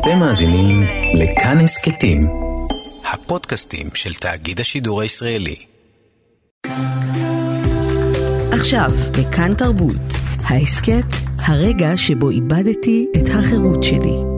אתם מאזינים לכאן הסכתים, הפודקאסטים של תאגיד השידור הישראלי. עכשיו, בכאן תרבות, ההסכת הרגע שבו איבדתי את החירות שלי.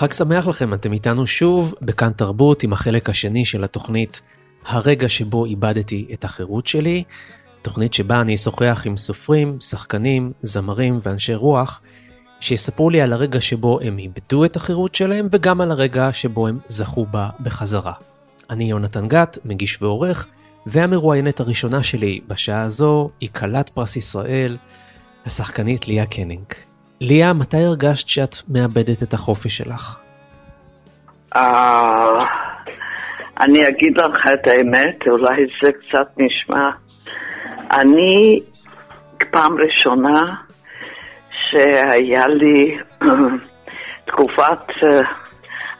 חג שמח לכם, אתם איתנו שוב בכאן תרבות עם החלק השני של התוכנית הרגע שבו איבדתי את החירות שלי, תוכנית שבה אני אשוחח עם סופרים, שחקנים, זמרים ואנשי רוח, שיספרו לי על הרגע שבו הם איבדו את החירות שלהם וגם על הרגע שבו הם זכו בה בחזרה. אני יונתן גת, מגיש ועורך, והמרואיינת הראשונה שלי בשעה הזו היא כלת פרס ישראל, השחקנית ליה קנינג. ליה, מתי הרגשת שאת מאבדת את החופש שלך? אה, אני אגיד לך את האמת, אולי זה קצת נשמע. אני פעם ראשונה שהיה לי תקופת אה,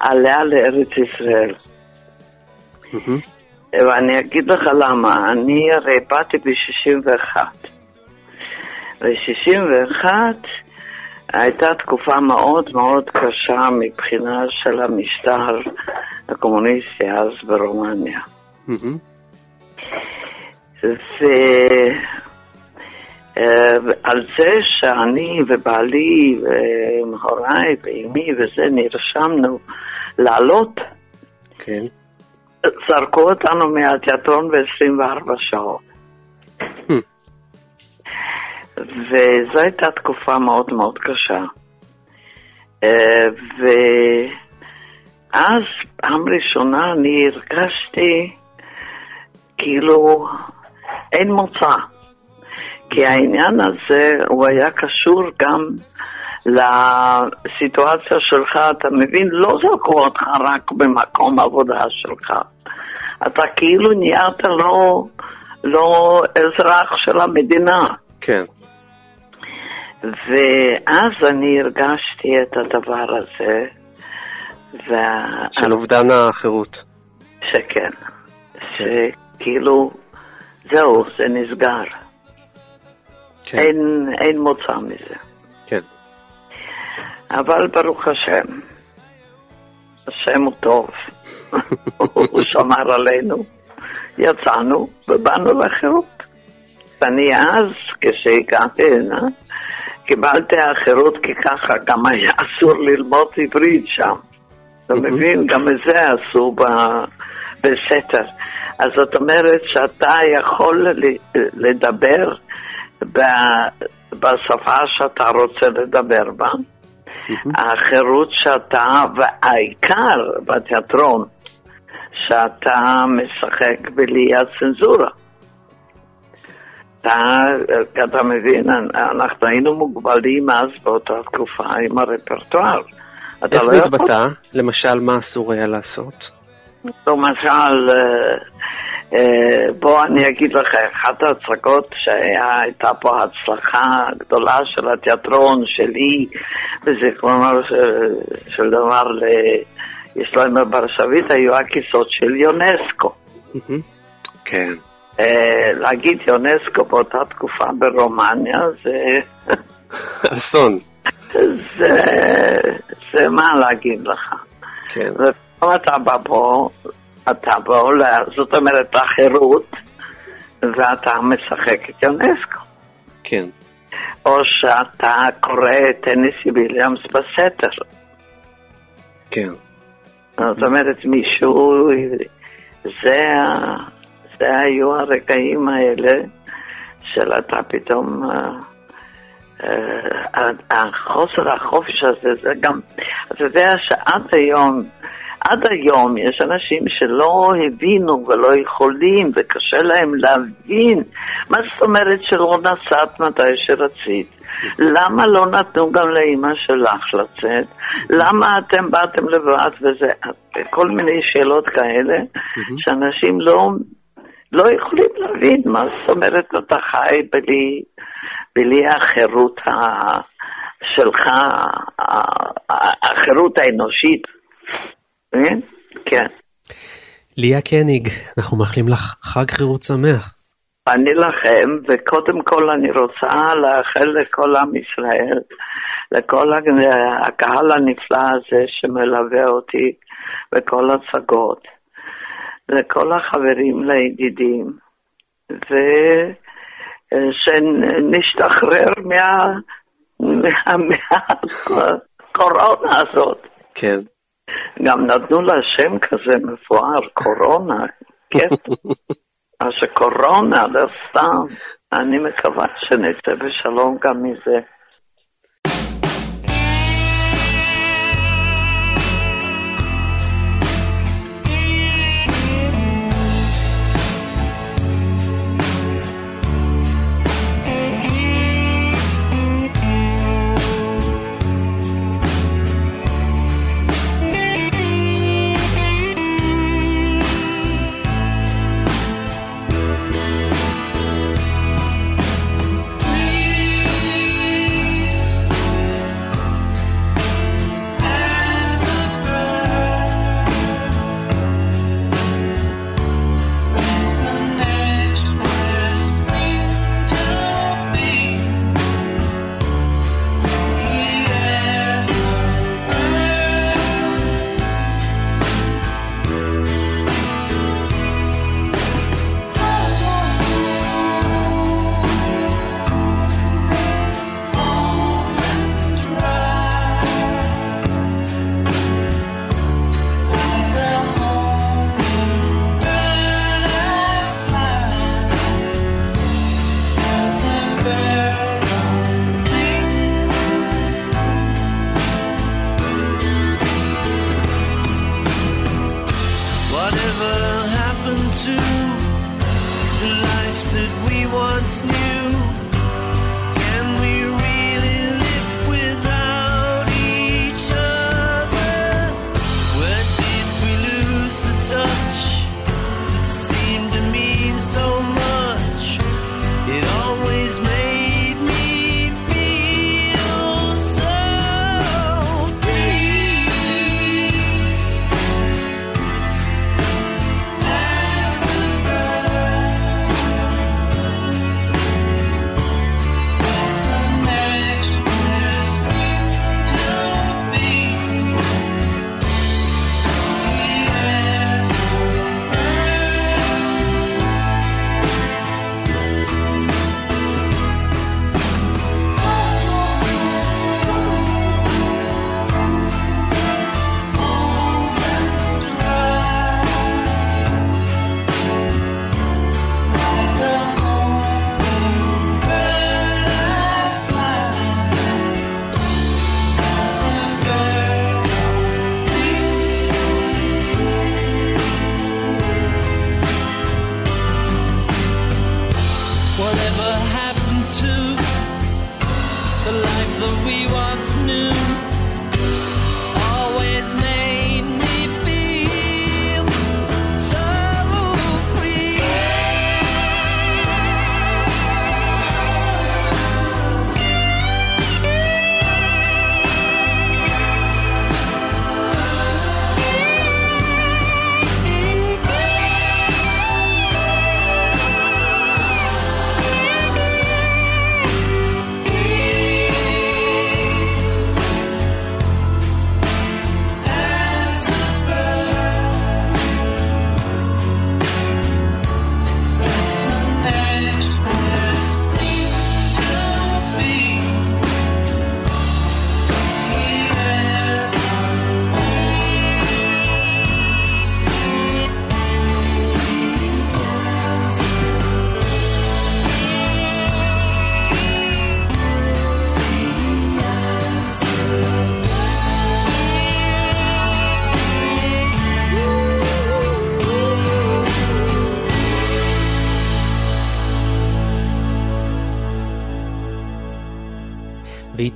עליה לארץ ישראל. ואני אגיד לך למה, אני הרי באתי ב-61. ב-61 הייתה תקופה מאוד מאוד קשה מבחינה של המשטר הקומוניסטי אז ברומניה. ועל זה שאני ובעלי והוריי ואימי וזה נרשמנו לעלות, כן. זרקו אותנו מהתיאטרון ב-24 שעות. וזו הייתה תקופה מאוד מאוד קשה. ואז פעם ראשונה אני הרגשתי כאילו אין מוצא. כי העניין הזה הוא היה קשור גם לסיטואציה שלך, אתה מבין? לא זרקו אותך רק במקום עבודה שלך. אתה כאילו נהיית לא, לא אזרח של המדינה. כן. ואז אני הרגשתי את הדבר הזה. וה... של אובדן החירות. שכן. שכאילו, זהו, זה נסגר. כן. אין, אין מוצא מזה. כן. אבל ברוך השם, השם הוא טוב, הוא שמר עלינו, יצאנו ובאנו לחירות. ואני אז, כשהגעתי הנה, קיבלתי החירות כי ככה גם היה אסור ללמוד עברית שם. אתה מבין? גם את זה עשו ב- בסתר. אז זאת אומרת שאתה יכול לדבר ב- בשפה שאתה רוצה לדבר בה. החירות שאתה, והעיקר בתיאטרון, שאתה משחק בלי הצנזורה. אתה, אתה מבין, אנחנו היינו מוגבלים אז באותה תקופה עם הרפרטואר. איך לא זה יכול-? למשל, מה אסור היה לעשות? למשל, אה, אה, בוא אני אגיד לך, אחת ההצגות שהייתה פה הצלחה גדולה של התיאטרון שלי, בזיכרונו של, של דבר לישלמה ברשבית, היו הכיסאות של יונסקו. כן. אה, להגיד יונסקו באותה תקופה ברומניה זה, אסון. זה, זה מה להגיד לך. כן. ופתאום אתה בא פה, אתה בעולה, זאת אומרת החירות, ואתה משחק את יונסקו. כן. או שאתה קורא את טניסי ויליאמס בסתר. כן. זאת אומרת, מישהו... זה, ה- זה היו הרגעים האלה של אתה פתאום... אה, אה, החוסר החופש הזה, זה גם... אתה יודע שעד היום, עד היום יש אנשים שלא הבינו ולא יכולים וקשה להם להבין מה זאת אומרת שלא נסעת מתי שרצית. למה לא נתנו גם לאימא שלך לצאת? למה אתם באתם לבד וזה? כל מיני שאלות כאלה שאנשים לא, לא יכולים להבין מה זאת אומרת אתה חי בלי, בלי החירות ה- שלך, החירות האנושית. כן? כן. ליה קניג, אנחנו מאחלים לך חג חירות שמח. אני לכם, וקודם כל אני רוצה לאחל לכל עם ישראל, לכל הקהל הנפלא הזה שמלווה אותי בכל הצגות, לכל החברים, לידידים, ושנשתחרר מה... מהקורונה הזאת. כן. גם נתנו לה שם כזה מפואר, קורונה, כן. אז קורונה, לא סתם. אני מקווה שנצא בשלום גם מזה.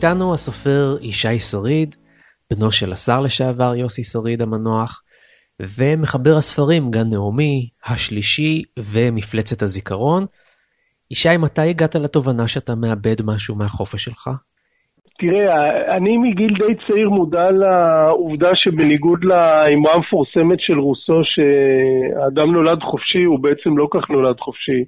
איתנו הסופר ישי שריד, בנו של השר לשעבר יוסי שריד המנוח, ומחבר הספרים גן נעמי, השלישי ומפלצת הזיכרון. ישי, מתי הגעת לתובנה שאתה מאבד משהו מהחופש שלך? תראה, אני מגיל די צעיר מודע לעובדה שבניגוד לאמרה המפורסמת של רוסו, שהאדם נולד חופשי, הוא בעצם לא כך נולד חופשי.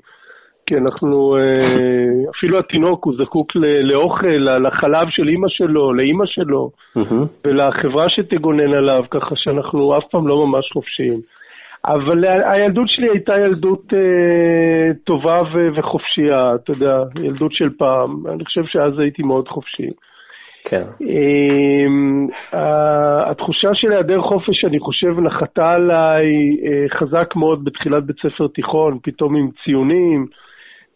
כי אנחנו, אה, אפילו התינוק הוא זקוק לאוכל, לחלב של אימא שלו, לאימא שלו, ולחברה שתגונן עליו, ככה שאנחנו אף פעם לא ממש חופשיים. אבל הילדות שלי הייתה ילדות אה, טובה וחופשייה, אתה יודע, ילדות של פעם. אני חושב שאז הייתי מאוד חופשי. כן. Uh, התחושה של היעדר חופש, אני חושב, נחתה עליי uh, חזק מאוד בתחילת בית ספר תיכון, פתאום עם ציונים,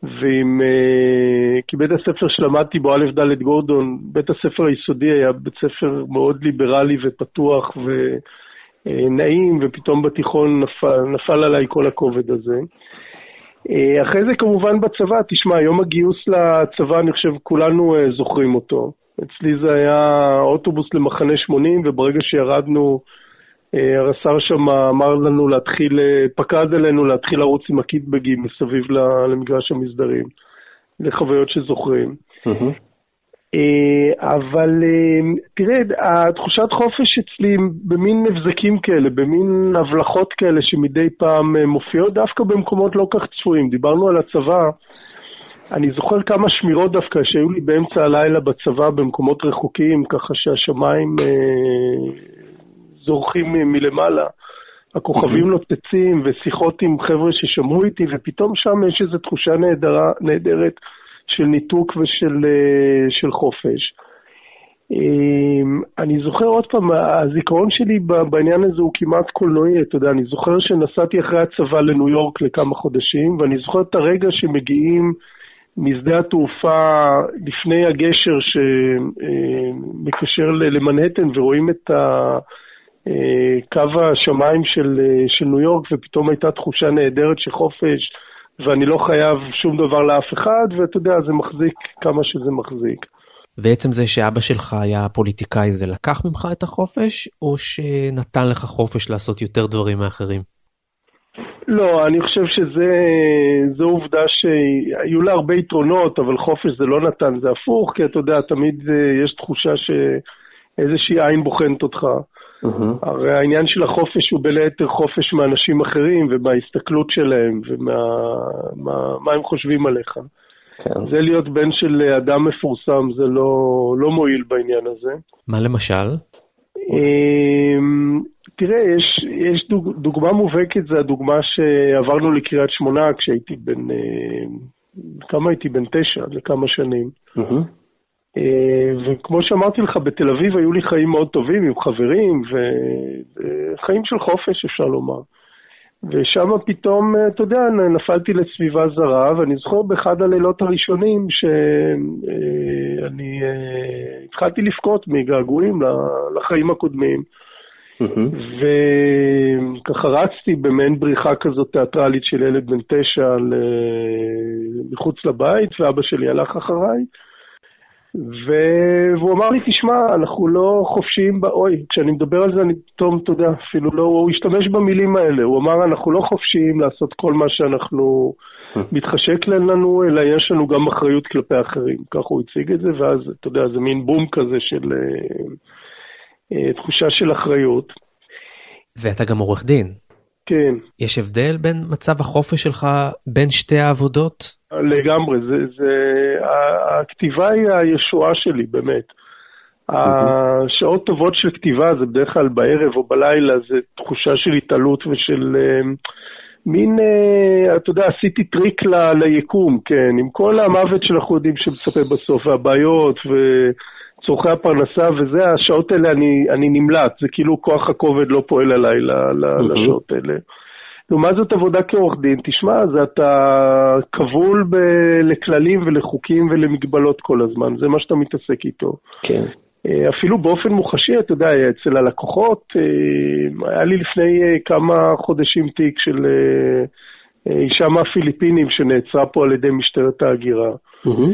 ועם... Uh, כי בית הספר שלמדתי בו, א' ד' גורדון, בית הספר היסודי היה בית ספר מאוד ליברלי ופתוח ונעים, ופתאום בתיכון נפל, נפל עליי כל הכובד הזה. Uh, אחרי זה כמובן בצבא, תשמע, יום הגיוס לצבא, אני חושב, כולנו זוכרים אותו. אצלי זה היה אוטובוס למחנה 80, וברגע שירדנו, אה, השר שם אמר לנו להתחיל, אה, פקד עלינו להתחיל לרוץ עם הקיטבגים מסביב למגרש המסדרים, לחוויות שזוכרים. אה, אבל תראה, התחושת חופש אצלי במין מבזקים כאלה, במין הבלחות כאלה שמדי פעם מופיעות דווקא במקומות לא כך צפויים. דיברנו על הצבא, אני זוכר כמה שמירות דווקא שהיו לי באמצע הלילה בצבא במקומות רחוקים, ככה שהשמיים אה, זורחים מלמעלה. הכוכבים mm-hmm. נוצצים ושיחות עם חבר'ה ששמעו איתי, ופתאום שם יש איזו תחושה נהדרה, נהדרת של ניתוק ושל אה, של חופש. אה, אני זוכר עוד פעם, הזיכרון שלי בעניין הזה הוא כמעט קולנועי, אתה יודע, אני זוכר שנסעתי אחרי הצבא לניו יורק לכמה חודשים, ואני זוכר את הרגע שמגיעים משדה התעופה לפני הגשר שמקשר למנהטן ורואים את קו השמיים של, של ניו יורק ופתאום הייתה תחושה נהדרת של חופש ואני לא חייב שום דבר לאף אחד ואתה יודע, זה מחזיק כמה שזה מחזיק. ועצם זה שאבא שלך היה פוליטיקאי זה לקח ממך את החופש או שנתן לך חופש לעשות יותר דברים מאחרים? לא, אני חושב שזו עובדה שהיו לה הרבה יתרונות, אבל חופש זה לא נתן, זה הפוך, כי אתה יודע, תמיד אה, יש תחושה שאיזושהי עין בוחנת אותך. Mm-hmm. הרי העניין של החופש הוא בין היתר חופש מאנשים אחרים ומההסתכלות שלהם ומה מה הם חושבים עליך. כן. זה להיות בן של אדם מפורסם, זה לא, לא מועיל בעניין הזה. מה למשל? אמ, תראה, יש, יש דוג, דוגמה מובהקת, זה הדוגמה שעברנו לקריית שמונה כשהייתי בן, אה, כמה הייתי? בן תשע, לכמה שנים. Mm-hmm. וכמו שאמרתי לך, בתל אביב היו לי חיים מאוד טובים עם חברים, וחיים של חופש, אפשר לומר. ושם פתאום, אה, אתה יודע, נפלתי לסביבה זרה, ואני זוכר באחד הלילות הראשונים שאני התחלתי לבכות מגעגועים לחיים הקודמים. וככה רצתי במעין בריחה כזאת תיאטרלית של ילד בן תשע מחוץ לבית, ואבא שלי הלך אחריי. והוא אמר לי, תשמע, אנחנו לא חופשיים, ב... אוי, כשאני מדבר על זה אני פתאום, אתה יודע, אפילו לא, הוא השתמש במילים האלה, הוא אמר, אנחנו לא חופשיים לעשות כל מה שאנחנו מתחשק לנו, אלא יש לנו גם אחריות כלפי אחרים. ככה הוא הציג את זה, ואז, אתה יודע, זה מין בום כזה של... אה, אה, תחושה של אחריות. ואתה גם עורך דין. כן. יש הבדל בין מצב החופש שלך בין שתי העבודות? לגמרי, זה, זה, הכתיבה היא הישועה שלי, באמת. השעות טובות של כתיבה זה בדרך כלל בערב או בלילה, זה תחושה של התעלות ושל אה, מין, אה, אתה יודע, עשיתי טריק ל, ליקום, כן, עם כל המוות שאנחנו יודעים שמצפה בסוף, והבעיות, ו... צורכי הפרנסה וזה, השעות האלה אני, אני נמלט, זה כאילו כוח הכובד לא פועל עליי לשעות האלה. לעומת זאת עבודה כעורך דין, תשמע, זה אתה כבול ב- לכללים ולחוקים ולמגבלות כל הזמן, זה מה שאתה מתעסק איתו. כן. אה, אפילו באופן מוחשי, אתה יודע, אצל הלקוחות, אה, היה לי לפני אה, כמה חודשים תיק של אישה מהפיליפינים שנעצרה פה על ידי משטרת ההגירה. Mm-hmm.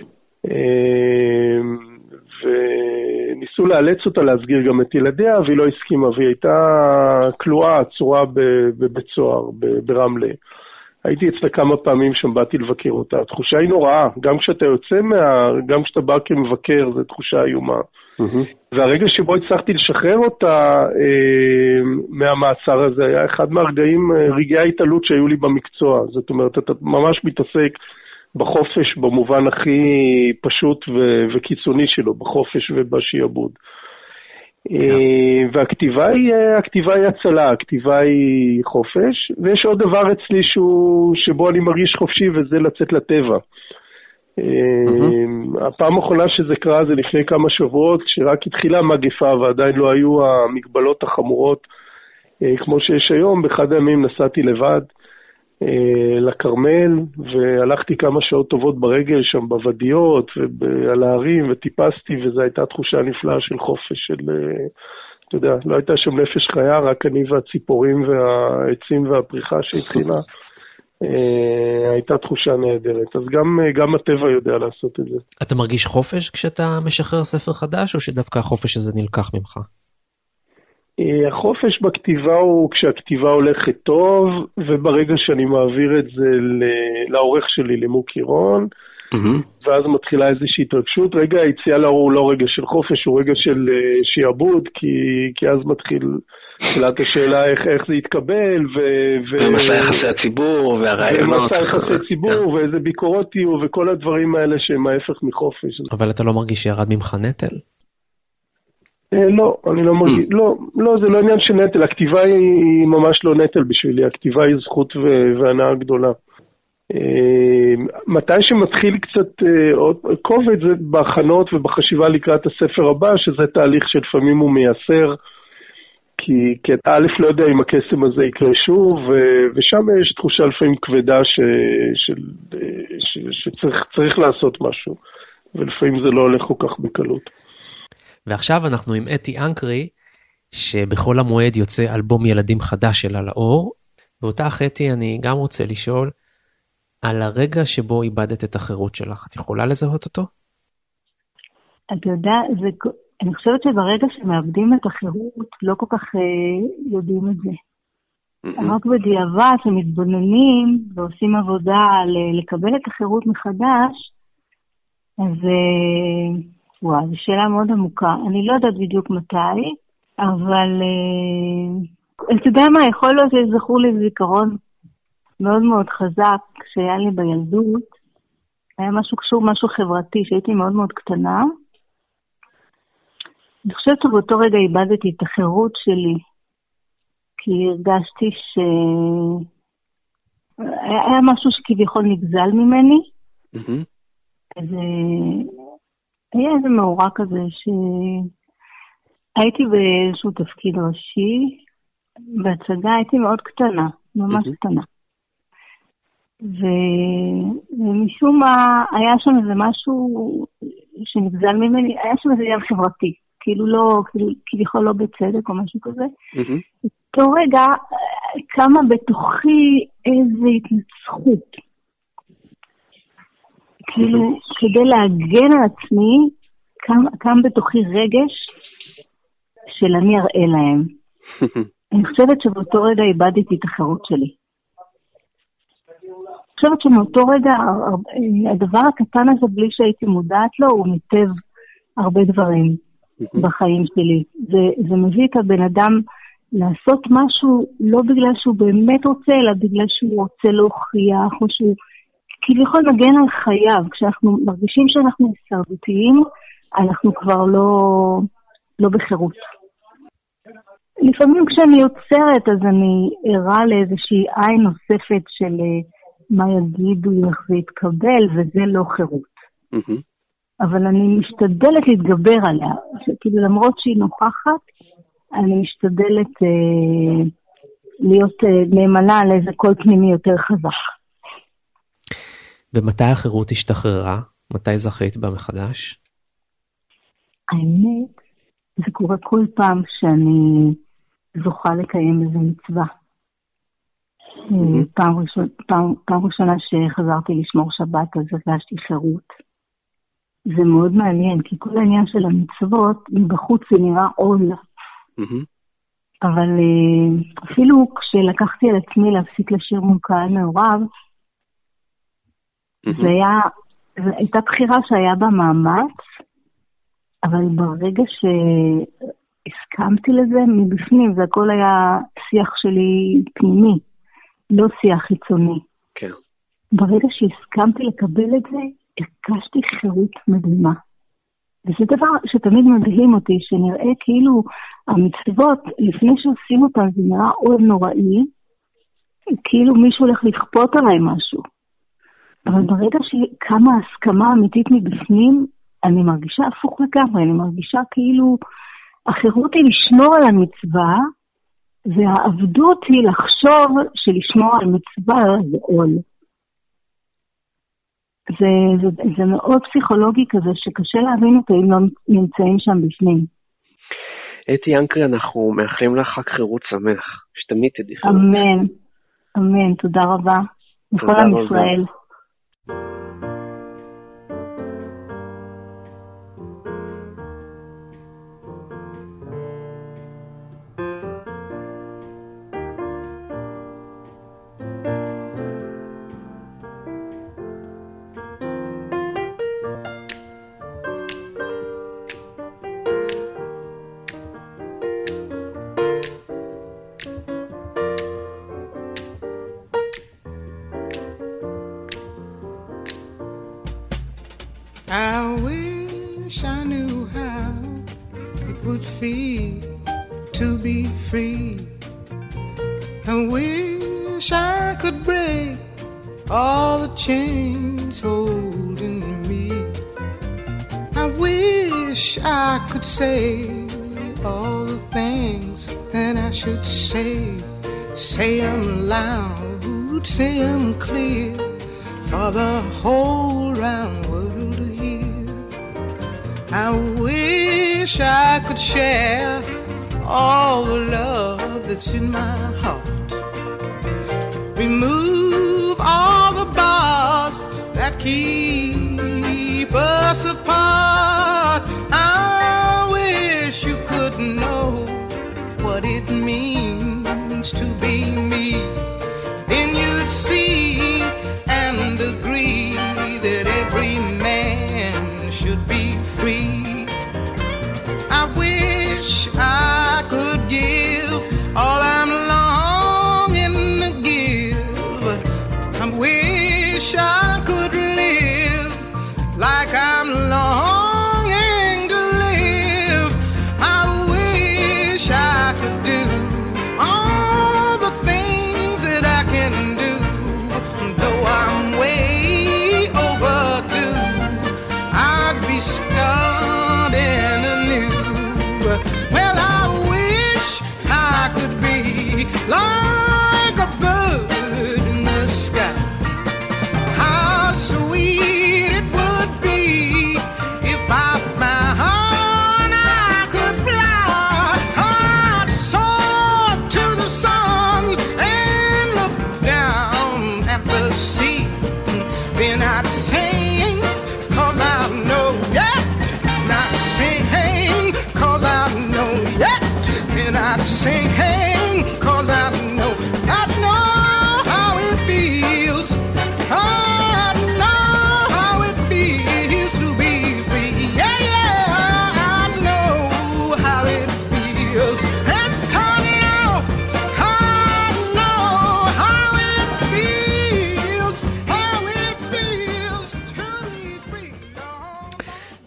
וניסו לאלץ אותה להסגיר גם את ילדיה, והיא לא הסכימה, והיא הייתה כלואה, עצורה בבית סוהר ברמלה. הייתי אצלה כמה פעמים שם, באתי לבקר אותה. התחושה היא נוראה, גם כשאתה יוצא מה... גם כשאתה בא כמבקר, זו תחושה איומה. Mm-hmm. והרגע שבו הצלחתי לשחרר אותה אה, מהמעצר הזה, היה אחד מהרגעים, אה, רגעי ההתעלות שהיו לי במקצוע. זאת אומרת, אתה ממש מתעסק בחופש במובן הכי פשוט ו- וקיצוני שלו, בחופש ובשיעבוד. אה, והכתיבה היא, אה, הכתיבה היא הצלה, הכתיבה היא חופש, ויש עוד דבר אצלי שהוא, שבו אני מרגיש חופשי וזה לצאת לטבע. Mm-hmm. הפעם האחרונה שזה קרה זה לפני כמה שבועות, כשרק התחילה המגפה ועדיין לא היו המגבלות החמורות כמו שיש היום. באחד הימים נסעתי לבד. אה, לכרמל, והלכתי כמה שעות טובות ברגל שם בוודיות ועל ההרים, וטיפסתי, וזו הייתה תחושה נפלאה של חופש, של, אה, אתה יודע, לא הייתה שם נפש חיה, רק אני והציפורים והעצים והפריחה שהתחילה. אה, הייתה תחושה נהדרת. אז גם, גם הטבע יודע לעשות את זה. אתה מרגיש חופש כשאתה משחרר ספר חדש, או שדווקא החופש הזה נלקח ממך? אה, החופש בכתיבה הוא כשהכתיבה הולכת טוב, וברגע שאני מעביר את זה לעורך שלי, למוקי רון, mm-hmm. ואז מתחילה איזושהי התרגשות. רגע היציאה לאור הוא לא רגע של חופש, הוא רגע של uh, שיעבוד, כי, כי אז מתחיל תחילת השאלה איך, איך זה יתקבל, ו... ו... ומסע יחסי הציבור, והרעיונות. ומסע יחסי ציבור, כן. ואיזה ביקורות יהיו, וכל הדברים האלה שהם ההפך מחופש. אבל אתה לא מרגיש שירד ממך נטל? אה, לא, אני לא מרגיש, mm. לא, לא, זה לא עניין של נטל, הכתיבה היא ממש לא נטל בשבילי, הכתיבה היא זכות והנאה גדולה. אה, מתי שמתחיל קצת אה, כובד זה בהכנות ובחשיבה לקראת הספר הבא, שזה תהליך שלפעמים הוא מייסר, כי, כי א' לא יודע אם הקסם הזה יקרה שוב, ושם יש תחושה לפעמים כבדה ש, של, ש, שצריך לעשות משהו, ולפעמים זה לא הולך כל כך בקלות. ועכשיו אנחנו עם אתי אנקרי, שבחול המועד יוצא אלבום ילדים חדש שלה לאור. ואותך אתי אני גם רוצה לשאול על הרגע שבו איבדת את החירות שלך. את יכולה לזהות אותו? אתה יודע, זה, אני חושבת שברגע שמאבדים את החירות, לא כל כך אה, יודעים את זה. רק בדיעבד, שמתבוננים ועושים עבודה לקבל את החירות מחדש, אז אה, וואו, זו שאלה מאוד עמוקה. אני לא יודעת בדיוק מתי, אבל אה, אתה יודע מה, יכול להיות שזכור לי זיכרון מאוד מאוד חזק שהיה לי בילדות. היה משהו קשור, משהו חברתי, שהייתי מאוד מאוד קטנה. אני חושבת שבאותו רגע איבדתי את החירות שלי, כי הרגשתי ש... היה משהו שכביכול נגזל ממני. Mm-hmm. אז היה איזה מאורע כזה שהייתי באיזשהו תפקיד ראשי, בהצגה הייתי מאוד קטנה, ממש mm-hmm. קטנה. ו... ומשום מה היה שם איזה משהו שנגזל ממני, היה שם איזה עניין חברתי, כאילו לא, כאילו, כביכול לא בצדק או משהו כזה. Mm-hmm. באותו רגע קמה בתוכי איזו התנצחות. כאילו, כדי להגן על עצמי, קם, קם בתוכי רגש של אני אראה להם. אני חושבת שבאותו רגע איבדתי את החירות שלי. אני חושבת שמאותו רגע, הדבר הקטן הזה, בלי שהייתי מודעת לו, הוא מיטב הרבה דברים בחיים שלי. זה, זה מביא את הבן אדם לעשות משהו לא בגלל שהוא באמת רוצה, אלא בגלל שהוא רוצה להוכיח, או שהוא כביכול מגן על חייו. כשאנחנו מרגישים שאנחנו הישרדותיים, אנחנו כבר לא, לא בחירות. לפעמים כשאני יוצרת, אז אני ערה לאיזושהי עין נוספת של אה, מה יגידו, איך זה יתקבל, וזה לא חירות. Mm-hmm. אבל אני משתדלת להתגבר עליה. כאילו, למרות שהיא נוכחת, אני משתדלת אה, להיות אה, נאמנה על איזה קול פנימי יותר חזק. ומתי החירות השתחררה? מתי זכית בה מחדש? האמת, זה קורה כל פעם שאני זוכה לקיים איזה מצווה. Mm-hmm. פעם, ראשונה, פעם, פעם ראשונה שחזרתי לשמור שבת, אז הרגשתי חירות. זה מאוד מעניין, כי כל העניין של המצוות, מבחוץ זה נראה עול. Mm-hmm. אבל אה, אפילו כשלקחתי על עצמי להפסיק לשיר מול קהל מעורב, זה היה, זו הייתה בחירה שהיה בה מאמץ, אבל ברגע שהסכמתי לזה מבפנים, זה הכל היה שיח שלי פנימי, לא שיח חיצוני. כן. ברגע שהסכמתי לקבל את זה, הרגשתי חירות מדהימה. וזה דבר שתמיד מדהים אותי, שנראה כאילו המצוות, לפני שעושים אותן, זה נראה עול נוראי, כאילו מישהו הולך לכפות עליי משהו. אבל ברגע שקמה הסכמה אמיתית מבפנים, אני מרגישה הפוך לגמרי, אני מרגישה כאילו החירות היא לשמור על המצווה, והעבדות היא לחשוב שלשמור על מצווה זה עול. זה, זה, זה מאוד פסיכולוגי כזה, שקשה להבין אותו אם לא נמצאים שם בפנים. אתי ינקרי, אנחנו מאחלים לך חג חירות שמח, שתמיד תדעי חירות. אמן, אמן, תודה רבה. לכל עם ישראל. Thank you. keep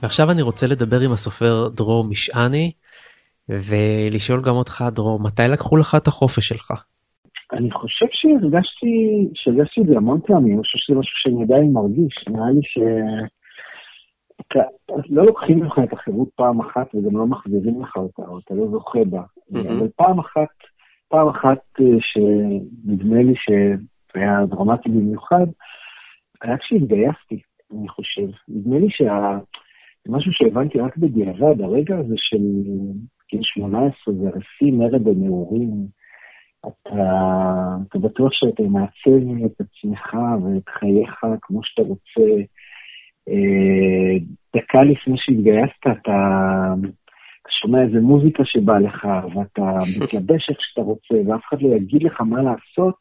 ועכשיו אני רוצה לדבר עם הסופר דרור משעני, ולשאול גם אותך, דרור, מתי לקחו לך את החופש שלך? אני חושב שהרגשתי, שהרגשתי את זה המון פעמים, אני חושב שזה משהו שאני עדיין מרגיש, נראה לי ש... לא לוקחים לך את החירות פעם אחת וגם לא מחזירים לך אותה, או אתה לא זוכה בה. אבל פעם אחת, פעם אחת אה, שנדמה לי שהיה דרמטי במיוחד, היה כשהתגייסתי, אני חושב. נדמה לי שה... משהו שהבנתי רק בדיעבד, הרגע הזה של גיל 18 זה רפי מרד הנעורים. אתה, אתה בטוח שאתה מעצב את עצמך ואת חייך כמו שאתה רוצה. אה, דקה לפני שהתגייסת אתה, אתה שומע איזה מוזיקה שבא לך, ואתה מתלבש איך שאתה רוצה, ואף אחד לא יגיד לך מה לעשות,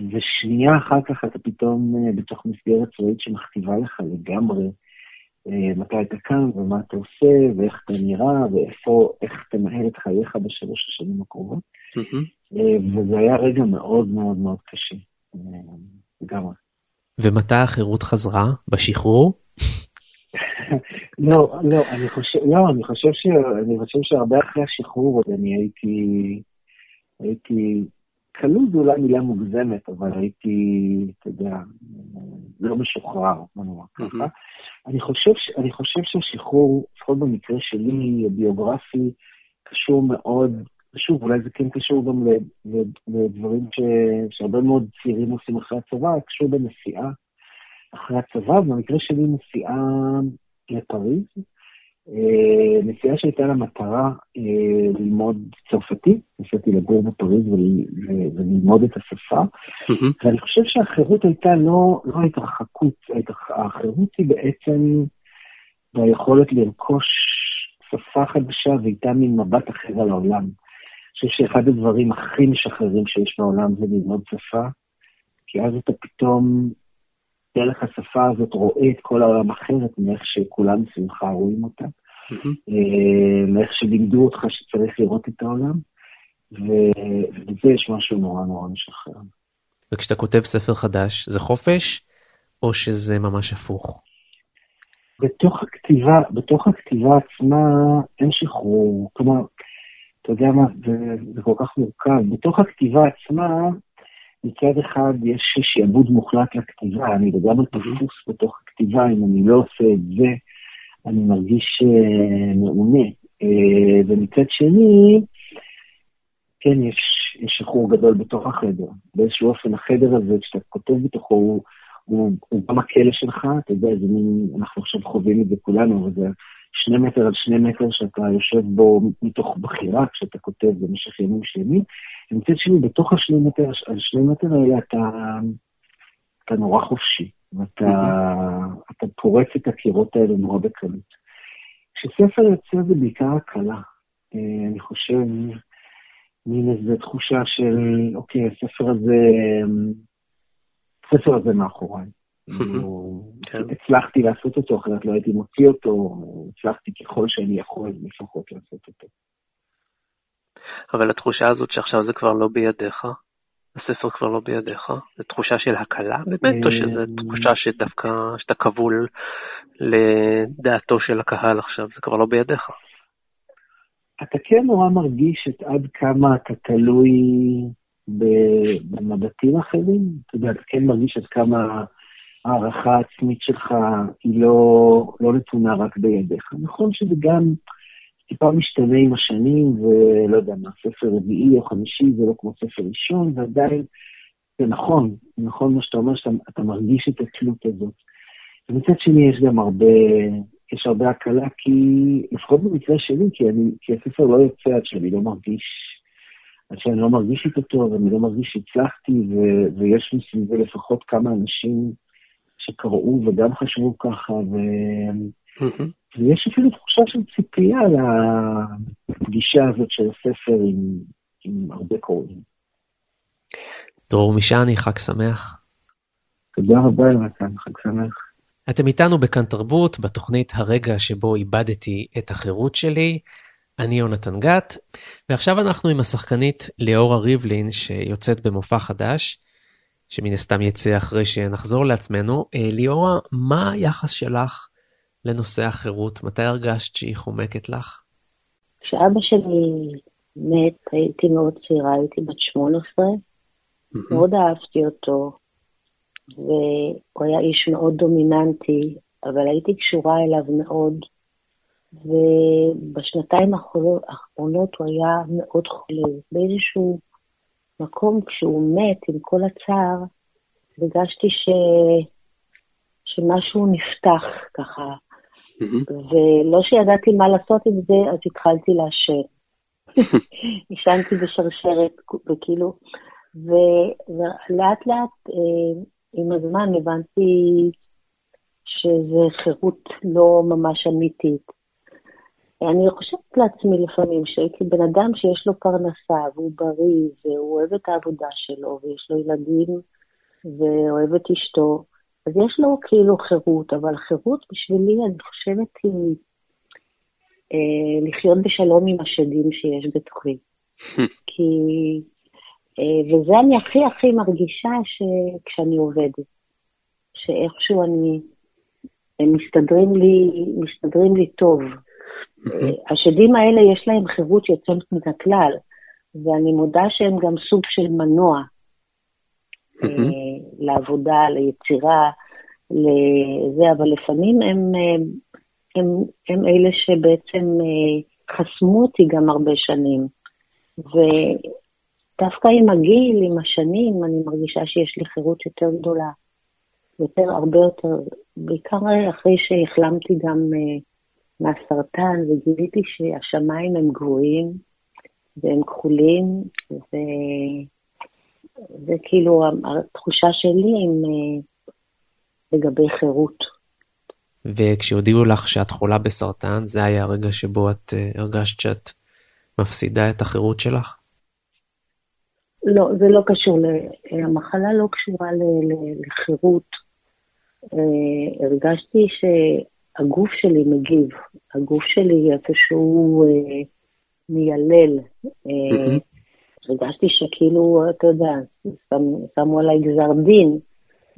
ושנייה אחר כך אתה פתאום אה, בתוך מסגרת צבאית שמכתיבה לך לגמרי מתי אתה קם ומה אתה עושה, ואיך אתה נראה, ואיפה, איך תנהל את חייך בשלוש השנים הקרובות. Mm-hmm. וזה היה רגע מאוד מאוד מאוד קשה, לגמרי. ומתי החירות חזרה? בשחרור? לא, לא, אני חושב, לא, אני חושב ש... אני חושב שהרבה אחרי השחרור עוד אני הייתי... הייתי... כלוא זו אולי מילה מוגזמת, אבל הייתי, אתה יודע, לא משוחרר, בוא נאמר ככה. אני חושב, אני חושב שהשחרור, לפחות במקרה שלי, הביוגרפי, קשור מאוד, ושוב, אולי זה כן קשור גם לדברים ש, שהרבה מאוד צעירים עושים אחרי הצבא, קשור בנסיעה אחרי הצבא, במקרה שלי נסיעה לפריז, נסיעה שהייתה לה מטרה אה, ללמוד צרפתית, נסעתי לגור בפריז וללמוד את השפה, ואני חושב שהחירות הייתה לא, לא התרחקות, החירות היא בעצם ביכולת לרכוש שפה חדשה ואיתה מין מבט אחר על העולם. אני חושב שאחד הדברים הכי משחררים שיש בעולם זה ללמוד שפה, כי אז אתה פתאום דרך השפה הזאת רואה את כל העולם אחרת מאיך שכולם סביבך רואים אותה, אה, מאיך שלימדו אותך שצריך לראות את העולם, ובזה יש משהו נורא נורא משחרר. וכשאתה כותב ספר חדש, זה חופש, או שזה ממש הפוך? בתוך הכתיבה, בתוך הכתיבה עצמה אין שחרור. כלומר, אתה יודע מה, זה, זה כל כך מורכב. בתוך הכתיבה עצמה, מצד אחד יש שעבוד מוחלט לכתיבה, אני לגמרי תפוס בתוך הכתיבה, אם אני לא עושה את זה, אני מרגיש uh, מעונה. Uh, ומצד שני, כן, יש, יש שחרור גדול בתוך החדר. באיזשהו אופן החדר הזה, כשאתה כותב בתוכו, הוא, הוא, הוא גם הכלא שלך, אתה יודע, זה מין, אנחנו עכשיו חווים את זה כולנו, וזה שני מטר על שני מטר שאתה יושב בו מתוך בחירה, כשאתה כותב במשך ימים שלמים. ומצד שני, בתוך השני מטר, על שני מטר האלה אתה, אתה נורא חופשי, ואתה אתה פורץ את הקירות האלה נורא בקלות. כשספר יוצא זה בעיקר הקלה. אה, אני חושב, מין איזו תחושה של, אוקיי, הספר הזה, הספר הזה מאחוריי. כן. הצלחתי לעשות אותו, אחרת לא הייתי מוציא אותו, הצלחתי ככל שאני יכול לפחות לעשות אותו. אבל התחושה הזאת שעכשיו זה כבר לא בידיך, הספר כבר לא בידיך, זו תחושה של הקלה באמת, או שזו תחושה שדווקא, שאתה כבול לדעתו של הקהל עכשיו, זה כבר לא בידיך? אתה כן נורא מרגיש את עד כמה אתה תלוי במבטים אחרים, אתה יודע, אתה כן מרגיש עד כמה הערכה העצמית שלך היא לא, לא נתונה רק בידיך. נכון שזה גם טיפה משתנה עם השנים, ולא יודע מה, ספר רביעי או חמישי זה לא כמו ספר ראשון, ועדיין זה נכון, נכון מה שאתה אומר, שאתה מרגיש את התלות הזאת. ומצד שני יש גם הרבה, יש הרבה הקלה, כי לפחות במקרה שלי, כי, אני, כי הספר לא יוצא עד שאני לא מרגיש, עד שאני לא מרגיש איתו טוב, אני לא מרגיש שהצלחתי, ו, ויש מסביבי לפחות כמה אנשים שקראו וגם חשבו ככה, ו... Mm-hmm. ויש אפילו תחושה של ציפייה לפגישה הזאת של הספר עם, עם הרבה קוראים. דרור משעני, חג שמח. תודה רבה, יונתן, חג שמח. אתם איתנו בכאן תרבות, בתוכנית הרגע שבו איבדתי את החירות שלי. אני יונתן גת, ועכשיו אנחנו עם השחקנית ליאורה ריבלין, שיוצאת במופע חדש. שמן הסתם יצא אחרי שנחזור לעצמנו. אה, ליאורה, מה היחס שלך לנושא החירות? מתי הרגשת שהיא חומקת לך? כשאבא שלי מת, הייתי מאוד צעירה, הייתי בת 18, מאוד אהבתי אותו, והוא היה איש מאוד דומיננטי, אבל הייתי קשורה אליו מאוד, ובשנתיים האחרונות הוא היה מאוד חולה. באיזשהו מקום כשהוא מת, עם כל הצער, הרגשתי ש... שמשהו נפתח ככה. Mm-hmm. ולא שידעתי מה לעשות עם זה, אז התחלתי לעשן. עישנתי בשרשרת, וכאילו, ולאט לאט אה, עם הזמן הבנתי שזה חירות לא ממש אמיתית. אני חושבת לעצמי לפעמים שהייתי בן אדם שיש לו פרנסה והוא בריא והוא אוהב את העבודה שלו ויש לו ילדים ואוהב את אשתו, אז יש לו כאילו חירות, אבל חירות בשבילי, אני חושבת, היא אה, לחיות בשלום עם השדים שיש בתוכי. כי, אה, וזה אני הכי הכי מרגישה כשאני עובדת, שאיכשהו אני, הם מסתדרים לי, מסתדרים לי טוב. אה, השדים האלה יש להם חירות שיוצאת מן הכלל, ואני מודה שהם גם סוג של מנוע אה, לעבודה, ליצירה, לזה, אבל לפעמים הם, הם, הם, הם אלה שבעצם חסמו אותי גם הרבה שנים. ודווקא עם הגיל, עם השנים, אני מרגישה שיש לי חירות יותר גדולה. יותר, הרבה יותר, בעיקר אחרי שהחלמתי גם uh, מהסרטן וגיליתי שהשמיים הם גבוהים והם כחולים, וזה כאילו התחושה שלי עם, uh, לגבי חירות. וכשהודיעו לך שאת חולה בסרטן, זה היה הרגע שבו את uh, הרגשת שאת מפסידה את החירות שלך? לא, זה לא קשור, המחלה לא קשורה לחירות. אה, הרגשתי שהגוף שלי מגיב, הגוף שלי איפשהו אה, מיילל. אה, הרגשתי שכאילו, אתה יודע, שמו עליי גזר דין,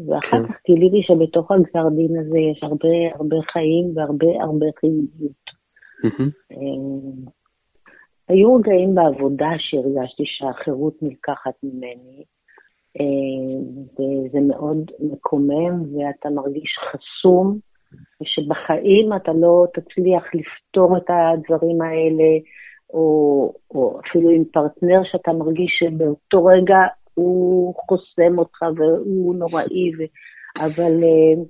ואחר כן. כך גיליתי שבתוך הגזר דין הזה יש הרבה הרבה חיים והרבה הרבה חיוביות. היו רגעים בעבודה שהרגשתי שהחירות נלקחת ממני, אה, וזה מאוד מקומם, ואתה מרגיש חסום, ושבחיים אתה לא תצליח לפתור את הדברים האלה, או, או אפילו עם פרטנר שאתה מרגיש שבאותו רגע הוא חוסם אותך והוא נוראי, ו... אבל אה,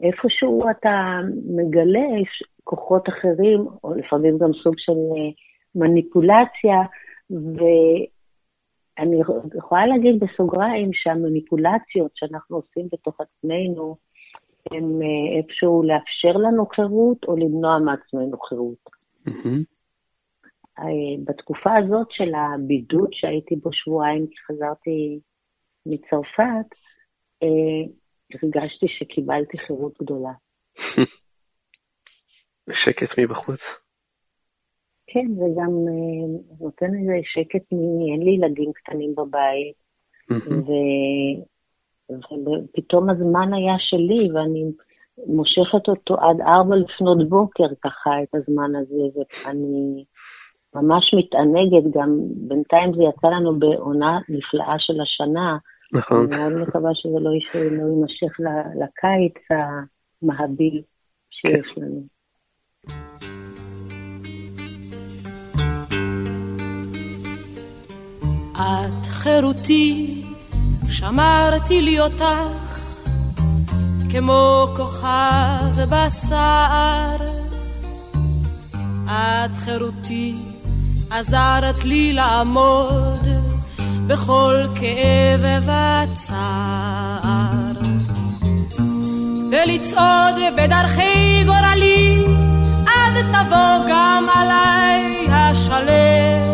איפשהו אתה מגלה כוחות אחרים, או לפעמים גם סוג של אה, מניפולציה, ואני יכולה להגיד בסוגריים שהמניפולציות שאנחנו עושים בתוך עצמנו, הם אה, איפשהו לאפשר לנו חירות או למנוע מעצמנו חירות. Mm-hmm. בתקופה הזאת של הבידוד שהייתי בו שבועיים כי חזרתי מצרפת, אה, הרגשתי שקיבלתי חירות גדולה. שקט מבחוץ. כן, זה גם אה, נותן איזה שקט מיני, אין לי ילדים קטנים בבית, ו... ופתאום הזמן היה שלי, ואני מושכת אותו עד ארבע לפנות בוקר, ככה, את הזמן הזה, ואני ממש מתענגת, גם בינתיים זה יצא לנו בעונה נפלאה של השנה. נכון. אני מאוד מקווה שזה לא, לא יימשך לקיץ המהביל שיש כן. לנו. את חירותי, שמרתי לי אותך, כמו כוכב בשר. את חירותי, עזרת לי לעמוד בכל כאב וצער. ולצעוד בדרכי גורלי, עד תבוא גם עליי השלכת.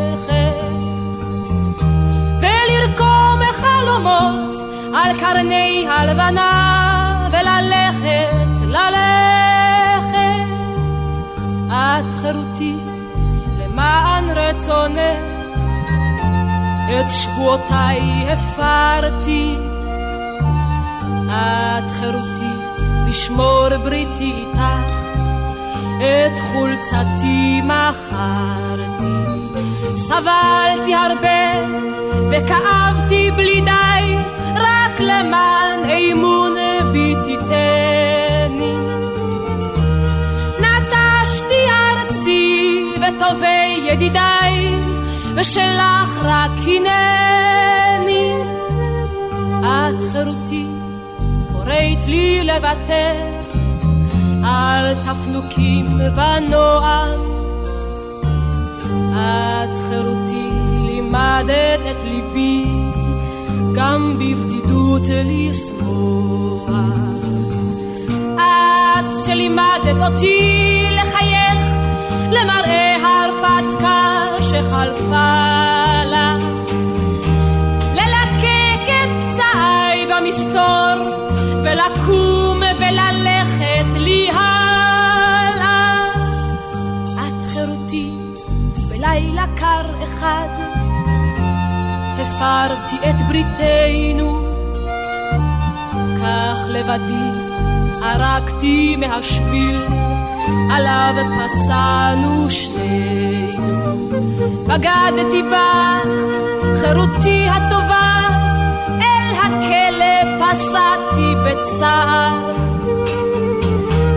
חלומות על קרני הלבנה וללכת, ללכת. את חירותי למען רצונך, את שבועותיי הפרתי. את חירותי לשמור בריתי איתך, את חולצתי מכרתי. סבלתי הרבה וכאבתי בלי די, רק למען אמון בי תיתני. וטובי ידידיי, ושלך רק הנני. את חירותי, קוראת לי לוותר על תפנוקים ונועם. את חירותי לימדת את ליבי גם בבדידות לשמוח. את שלימדת אותי למראה הרפתקה שחלפה לה. ללקק את פצעיי במסתור ולקום וללכת לי הלאה. את חירותי בלילה קר אחד, הפרתי את בריתנו, כך לבדי ערקתי מהשביל, עליו פסענו שנינו. בגדתי בך, חירותי הטובה, אל הכלא פסעתי בצער.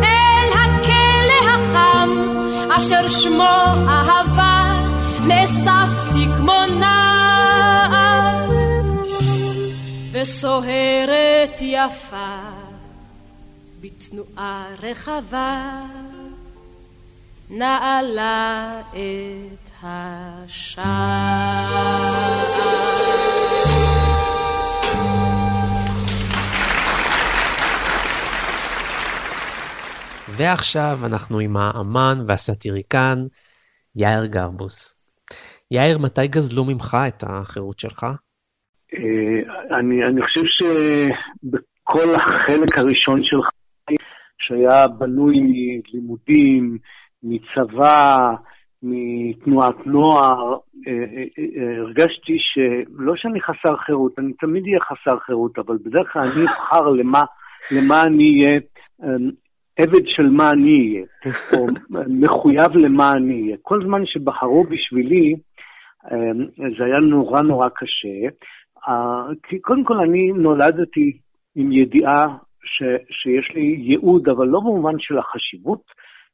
אל הכלא החם, אשר שמו אהבה, נאספתי כמו נער. וסוהרת יפה בתנועה רחבה נעלה את השער. ועכשיו אנחנו עם האמן והסאטיריקן יאיר גרבוס. יאיר, מתי גזלו ממך את החירות שלך? אה, אני, אני חושב שבכל החלק הראשון שלך שהיה בנוי מלימודים, מצבא, מתנועת נוער, אה, אה, אה, הרגשתי שלא שאני חסר חירות, אני תמיד אהיה חסר חירות, אבל בדרך כלל אני אבחר למה, למה אני אהיה, עבד של מה אני אהיה, או מחויב למה אני אהיה. כל זמן שבחרו בשבילי, זה היה נורא נורא קשה. כי קודם כל אני נולדתי עם ידיעה ש, שיש לי ייעוד, אבל לא במובן של החשיבות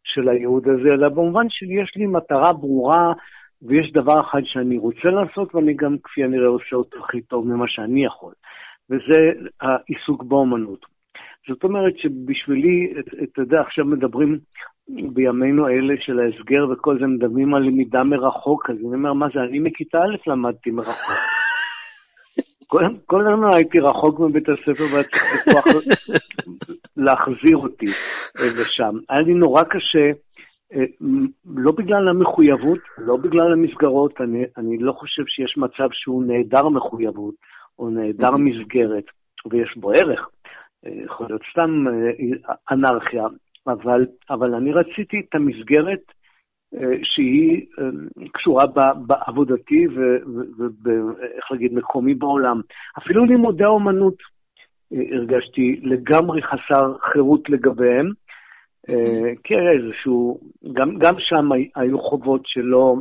של הייעוד הזה, אלא במובן שיש לי מטרה ברורה ויש דבר אחד שאני רוצה לעשות, ואני גם כפי הנראה עושה אותו הכי טוב ממה שאני יכול, וזה העיסוק באומנות. זאת אומרת שבשבילי, אתה יודע, עכשיו מדברים בימינו אלה של ההסגר וכל זה, מדברים על למידה מרחוק, אז אני אומר, מה זה, אני מכיתה א' למדתי מרחוק. כל הזמן הייתי רחוק מבית הספר להחזיר אותי לשם. היה לי נורא קשה, אה, לא בגלל המחויבות, לא בגלל המסגרות, אני, אני לא חושב שיש מצב שהוא נעדר מחויבות או נעדר מסגרת, ויש בו ערך. אה, יכול להיות סתם אה, אנרכיה, אבל, אבל אני רציתי את המסגרת אה, שהיא אה, קשורה בעבודתי ואיך להגיד, מקומי בעולם. אפילו לימודי האומנות אה, הרגשתי לגמרי חסר חירות לגביהם, כי היה איזשהו, גם, גם שם היו חובות שלא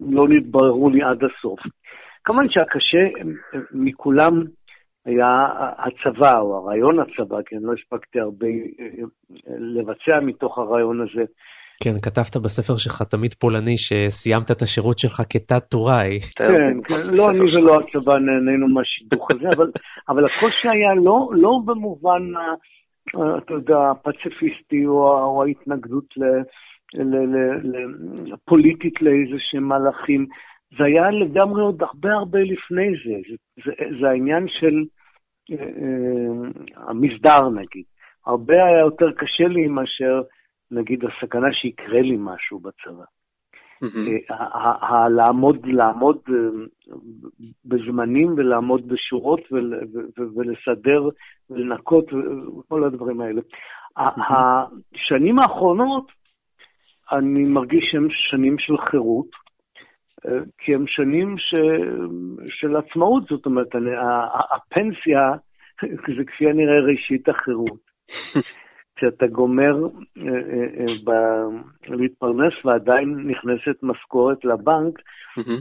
לא נתבררו לי עד הסוף. כמובן שהקשה מכולם היה הצבא, או הרעיון הצבא, כי אני לא הספקתי הרבה לבצע מתוך הרעיון הזה. כן, כתבת בספר שלך תמיד פולני שסיימת את השירות שלך כתת טוראי. כן, לא אני ולא הצבא נהנינו מהשידוך הזה, אבל, אבל הקושי היה לא, לא במובן, אתה יודע, הפציפיסטי או, או ההתנגדות ל, ל, ל, ל, פוליטית לאיזה שהם מהלכים, זה היה לגמרי עוד הרבה הרבה לפני זה, זה, זה, זה העניין של אה, אה, המסדר נגיד. הרבה היה יותר קשה לי מאשר נגיד, הסכנה שיקרה לי משהו בצבא. אה, לעמוד, לעמוד אה, בזמנים ולעמוד בשורות ולסדר ולנקות וכל הדברים האלה. השנים האחרונות, אני מרגיש שהן שנים של חירות, אה, כי הן שנים ש... של עצמאות, זאת אומרת, הפנסיה זה כפי הנראה ראשית החירות. כשאתה גומר אה, אה, אה, להתפרנס ועדיין נכנסת משכורת לבנק,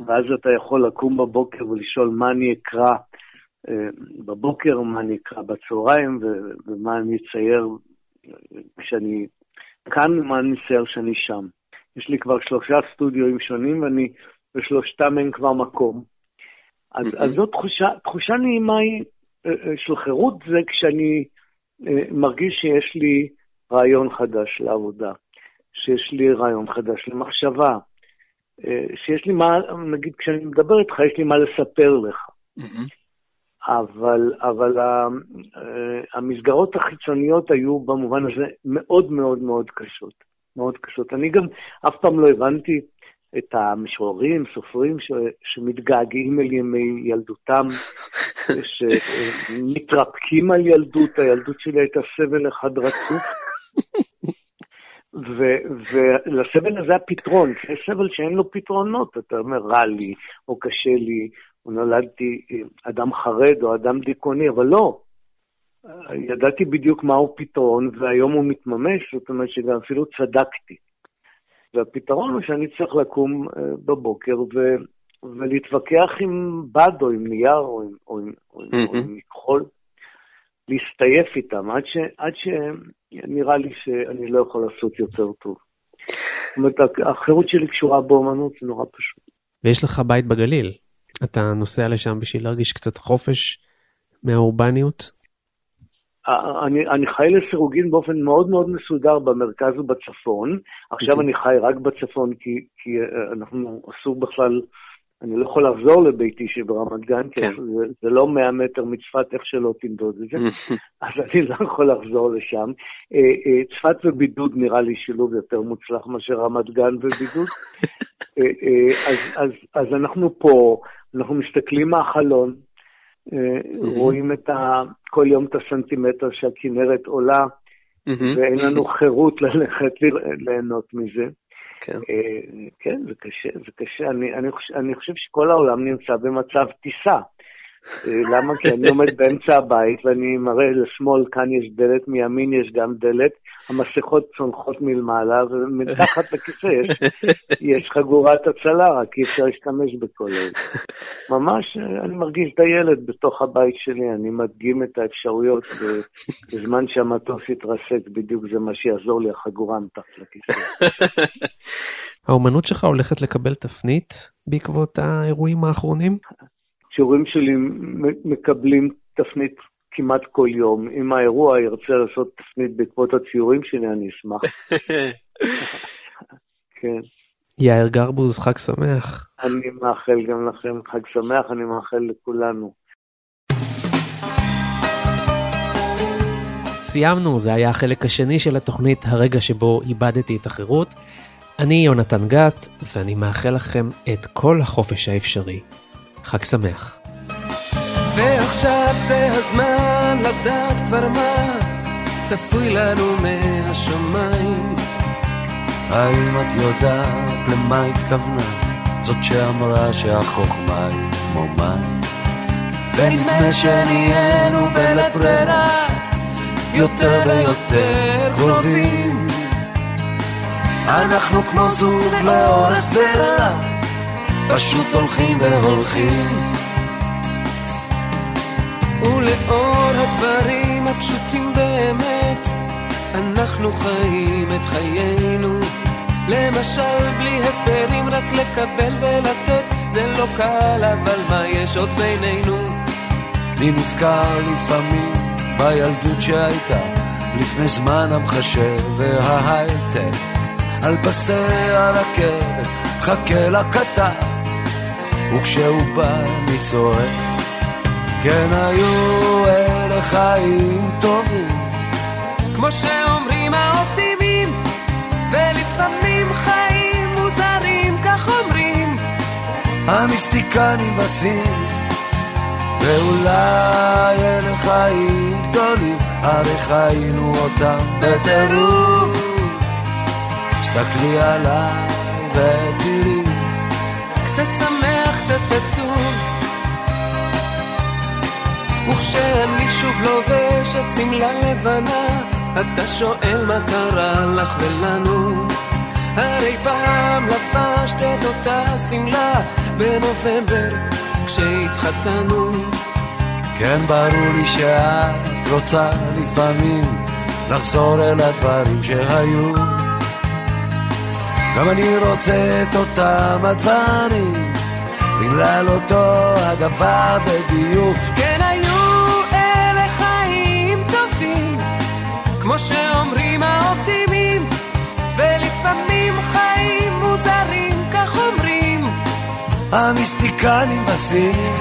ואז אתה יכול לקום בבוקר ולשאול מה אני אקרא בבוקר, מה אני אקרא בצהריים, ומה אני אצייר כשאני כאן, ומה אני אצייר כשאני שם. יש לי כבר שלושה סטודיואים שונים, ואני בשלושתם אין כבר מקום. אז, אז זאת תחושה, תחושה נעימה היא של חירות, זה כשאני מרגיש שיש לי רעיון חדש לעבודה, שיש לי רעיון חדש למחשבה, אה, שיש לי מה, נגיד כשאני מדבר איתך, יש לי מה לספר לך. אבל, אבל אה, המסגרות החיצוניות היו במובן הזה מאוד מאוד מאוד קשות. מאוד קשות. אני גם אף פעם לא הבנתי את המשוררים, סופרים ש, שמתגעגעים אל ימי ילדותם, שמתרפקים על ילדות, הילדות שלי הייתה סבל אחד רצוף. ולסבל הזה הפתרון, זה סבל שאין לו פתרונות, אתה אומר, רע לי, או קשה לי, או נולדתי אדם חרד או אדם דיכאוני, אבל לא. ידעתי בדיוק מהו פתרון, והיום הוא מתממש, זאת אומרת שגם אפילו צדקתי. והפתרון הוא שאני צריך לקום אה, בבוקר ו, ולהתווכח עם בד או עם נייר או עם, או עם, או עם, mm-hmm. או עם מכחול, להסתייף איתם, עד, ש, עד שנראה לי שאני לא יכול לעשות יותר טוב. זאת אומרת, החירות שלי קשורה באומנות, זה נורא פשוט. ויש לך בית בגליל. אתה נוסע לשם בשביל להרגיש קצת חופש מהאורבניות? אני, אני חי לסירוגין באופן מאוד מאוד מסודר במרכז ובצפון. עכשיו אוקיי. אני חי רק בצפון כי, כי אה, אנחנו אסור בכלל, אני לא יכול לחזור לביתי שברמת גן, כי כן. זה, זה לא 100 מטר מצפת, איך שלא תמדוד את זה, אז אני לא יכול לחזור לשם. אה, אה, צפת ובידוד נראה לי שילוב יותר מוצלח מאשר רמת גן ובידוד. אז, אז, אז אנחנו פה, אנחנו מסתכלים מהחלון, רואים את ה, כל יום את הסנטימטר שהכנרת עולה, ואין לנו חירות ללכת ליהנות מזה. כן. כן, זה קשה, זה קשה. אני, אני, חושב, אני חושב שכל העולם נמצא במצב טיסה. למה? כי אני עומד באמצע הבית ואני מראה לשמאל, כאן יש דלת, מימין יש גם דלת, המסכות צונחות מלמעלה, ומתחת לכיסא יש, יש חגורת הצלה, רק אי אפשר להשתמש בכל אלה. ממש, אני מרגיש הילד בתוך הבית שלי, אני מדגים את האפשרויות, בזמן שהמטוס יתרסק, בדיוק זה מה שיעזור לי, החגורה מתחת לכיסא. האומנות שלך הולכת לקבל תפנית בעקבות האירועים האחרונים? שיעורים שלי מקבלים תפנית כמעט כל יום. אם האירוע ירצה לעשות תפנית בעקבות הציורים שלי, אני אשמח. כן. יאיר גרבוז, חג שמח. אני מאחל גם לכם חג שמח, אני מאחל לכולנו. סיימנו, זה היה החלק השני של התוכנית הרגע שבו איבדתי את החירות. אני יונתן גת, ואני מאחל לכם את כל החופש האפשרי. חג שמח. ועכשיו זה הזמן לדעת כבר מה צפוי לנו מהשמיים. האם את יודעת למה התכוונה? זאת שאמרה שהחוכמה היא כמו מים. ונדמה שנהיינו בלית ברירה יותר ויותר קרובים. אנחנו כמו זוג לאורך שדרה, פשוט הולכים והולכים. ולאור הדברים הפשוטים באמת, אנחנו חיים את חיינו. למשל, בלי הסברים, רק לקבל ולתת, זה לא קל, אבל מה יש עוד בינינו? אני נזכר לפעמים בילדות שהייתה, לפני זמן המחשב וההייטק, על פסי הרכבת, חכה לקטר, וכשהוא בא אני צועק. כן היו אלה חיים טובים. כמו שאומרים האופטימים, ולפעמים חיים מוזרים, כך אומרים. המיסטיקנים בסין, ואולי אלה חיים גדולים, הרי חיינו אותם בטירוף. תסתכלי עליי ותראי. וכשאני שוב לובש את שמלה לבנה, אתה שואל מה קרה לך ולנו. הרי פעם לבשת את אותה שמלה בנובמבר כשהתחתנו. כן, ברור לי שאת רוצה לפעמים לחזור אל הדברים שהיו. גם אני רוצה את אותם הדברים, בגלל אותו הדבר בדיוק. כן, כמו שאומרים האופטימים, ולפעמים חיים מוזרים, כך אומרים. המיסטיקנים בסין,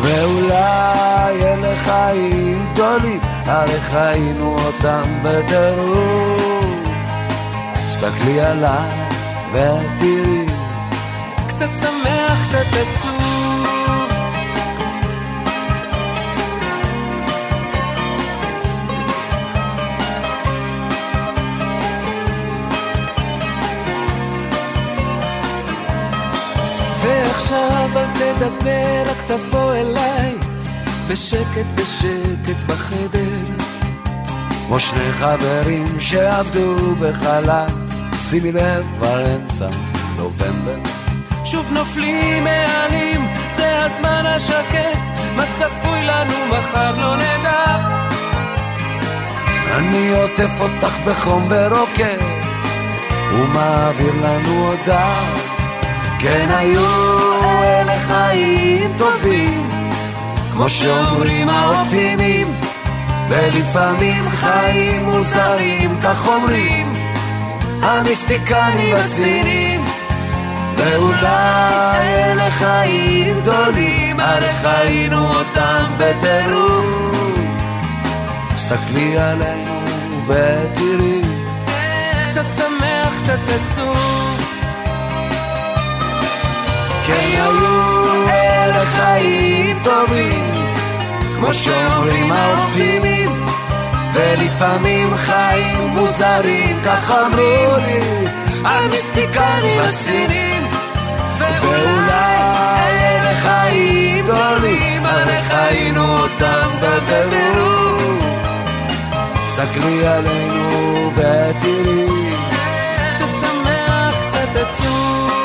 ואולי אלה חיים גדולים, הרי חיינו אותם בטירוף. תסתכלי עליי ותראי. קצת שמח, קצת עצוב. ועכשיו אל תדבר, רק תבוא אליי, בשקט בשקט בחדר. כמו שני חברים שעבדו בחלל, שימי לב כבר אמצע נובמבר. שוב נופלים העלים, זה הזמן השקט, מה צפוי לנו מחר לא נדע. אני עוטף אותך בחום ורוקד, ומעביר לנו הודעה. כן היו אלה חיים טובים, כמו שאומרים האופטימים, ולפעמים חיים מוזרים, כך אומרים המיסטיקנים הסינים. ואולי אלה חיים גדולים, הרי חיינו אותם בטירוף. תסתכלי עלינו ותראי. קצת שמח, קצת עצוב. כן היו אלה חיים טובים, כמו שאומרים האופטימים, ולפעמים חיים מוזרים, כך אמרו לי המיסטיקנים הסינים, ואולי אלה חיים גדולים, הרי חיינו אותם בטירוף. תסתכלי עלינו ותראי. קצת שמח, קצת עצוב.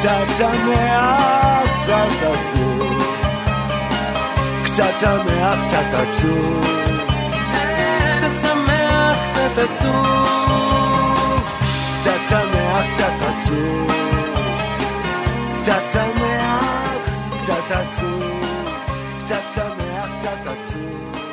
קצת שמח, קצת עצוב. קצת שמח, קצת עצוב. קצת שמח, קצת עצוב. קצת שמח, קצת עצוב. קצת שמח, קצת עצוב. קצת שמח, קצת עצוב. קצת שמח, קצת עצוב.